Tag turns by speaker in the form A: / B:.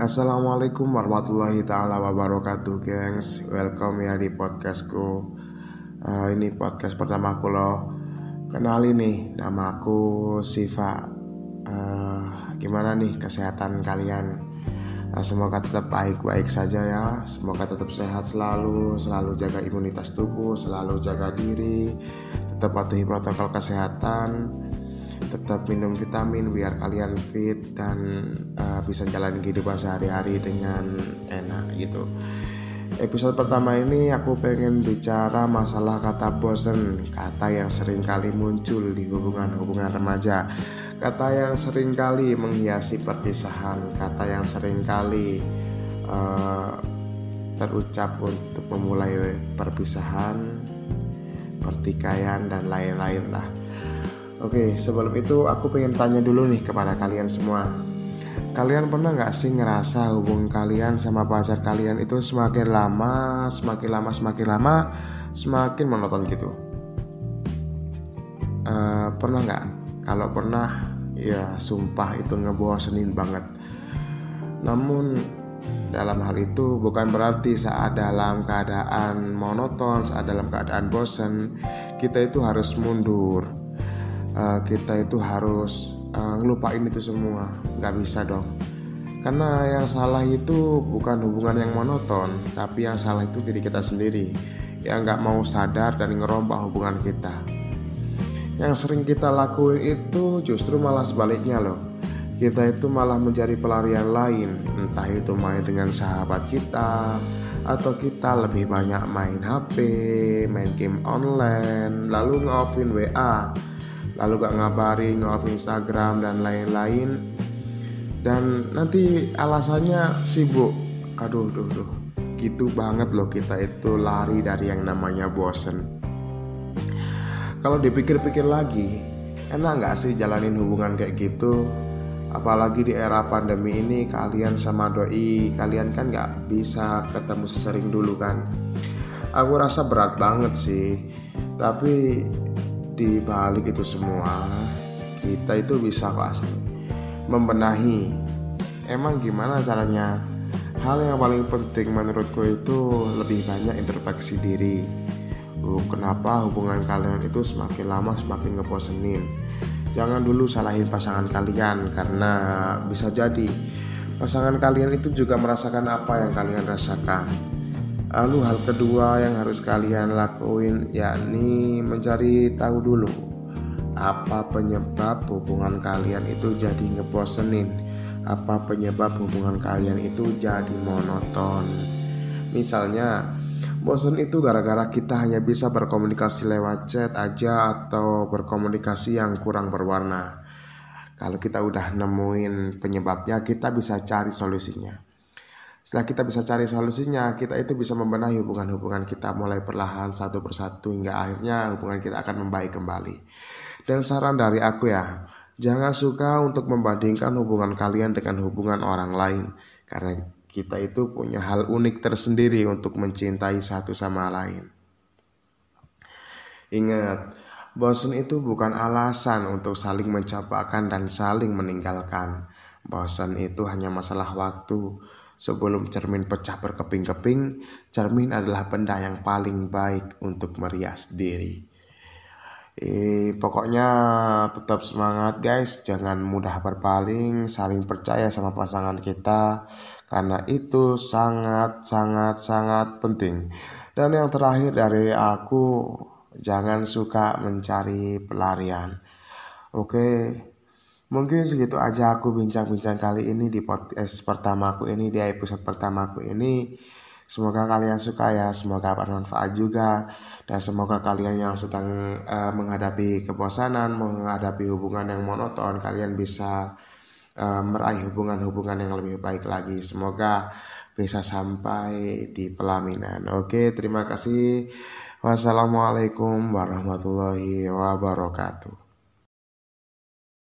A: Assalamualaikum warahmatullahi taala wabarakatuh, gengs. Welcome ya di podcastku. Uh, ini podcast pertama aku loh. Kenali nih, nama aku Siva. Uh, gimana nih kesehatan kalian? Uh, semoga tetap baik-baik saja ya. Semoga tetap sehat selalu, selalu jaga imunitas tubuh, selalu jaga diri, tetap patuhi protokol kesehatan tetap minum vitamin biar kalian fit dan uh, bisa jalan kehidupan sehari-hari dengan enak gitu. Episode pertama ini aku pengen bicara masalah kata bosen, kata yang sering kali muncul di hubungan-hubungan remaja, kata yang sering kali menghiasi perpisahan, kata yang sering kali uh, terucap untuk memulai perpisahan, pertikaian dan lain-lain lah. Oke, sebelum itu aku pengen tanya dulu nih kepada kalian semua. Kalian pernah nggak sih ngerasa hubungan kalian sama pacar kalian itu semakin lama, semakin lama, semakin lama, semakin monoton gitu? Uh, pernah nggak? Kalau pernah, ya sumpah itu ngebosenin banget. Namun dalam hal itu bukan berarti saat dalam keadaan monoton, saat dalam keadaan bosen, kita itu harus mundur uh, kita itu harus uh, ngelupain itu semua. Nggak bisa dong. Karena yang salah itu bukan hubungan yang monoton tapi yang salah itu diri kita sendiri. Yang nggak mau sadar dan ngerombak hubungan kita. Yang sering kita lakuin itu justru malah sebaliknya loh. Kita itu malah mencari pelarian lain. Entah itu main dengan sahabat kita atau kita lebih banyak main HP, main game online, lalu nge WA lalu gak ngabarin nge Instagram dan lain-lain. Dan nanti alasannya sibuk. Aduh duh duh gitu banget loh kita itu lari dari yang namanya bosen. Kalau dipikir-pikir lagi enak nggak sih jalanin hubungan kayak gitu? Apalagi di era pandemi ini kalian sama doi kalian kan nggak bisa ketemu sesering dulu kan? Aku rasa berat banget sih. Tapi di balik itu semua kita itu bisa pasti membenahi. Emang gimana caranya? Hal yang paling penting menurutku itu lebih banyak introspeksi diri. Uh, kenapa hubungan kalian itu semakin lama semakin ngebosenin? Jangan dulu salahin pasangan kalian karena bisa jadi pasangan kalian itu juga merasakan apa yang kalian rasakan Lalu hal kedua yang harus kalian lakuin yakni mencari tahu dulu apa penyebab hubungan kalian itu jadi ngebosenin? Apa penyebab hubungan kalian itu jadi monoton? Misalnya bosen itu gara-gara kita hanya bisa berkomunikasi lewat chat aja atau berkomunikasi yang kurang berwarna. Kalau kita udah nemuin penyebabnya kita bisa cari solusinya setelah kita bisa cari solusinya, kita itu bisa membenahi hubungan-hubungan kita mulai perlahan satu persatu hingga akhirnya hubungan kita akan membaik kembali. Dan saran dari aku ya, jangan suka untuk membandingkan hubungan kalian dengan hubungan orang lain karena kita itu punya hal unik tersendiri untuk mencintai satu sama lain. Ingat, bosan itu bukan alasan untuk saling mencapakan dan saling meninggalkan. Bosan itu hanya masalah waktu Sebelum cermin pecah berkeping-keping, cermin adalah benda yang paling baik untuk merias diri. Eh, pokoknya tetap semangat guys, jangan mudah berpaling, saling percaya sama pasangan kita karena itu sangat sangat sangat penting. Dan yang terakhir dari aku, jangan suka mencari pelarian. Oke, Mungkin segitu aja aku bincang-bincang kali ini di podcast pertamaku ini di episode pertamaku ini. Semoga kalian suka ya, semoga bermanfaat juga dan semoga kalian yang sedang uh, menghadapi kebosanan, menghadapi hubungan yang monoton, kalian bisa uh, meraih hubungan-hubungan yang lebih baik lagi. Semoga bisa sampai di pelaminan. Oke, terima kasih. Wassalamualaikum warahmatullahi wabarakatuh.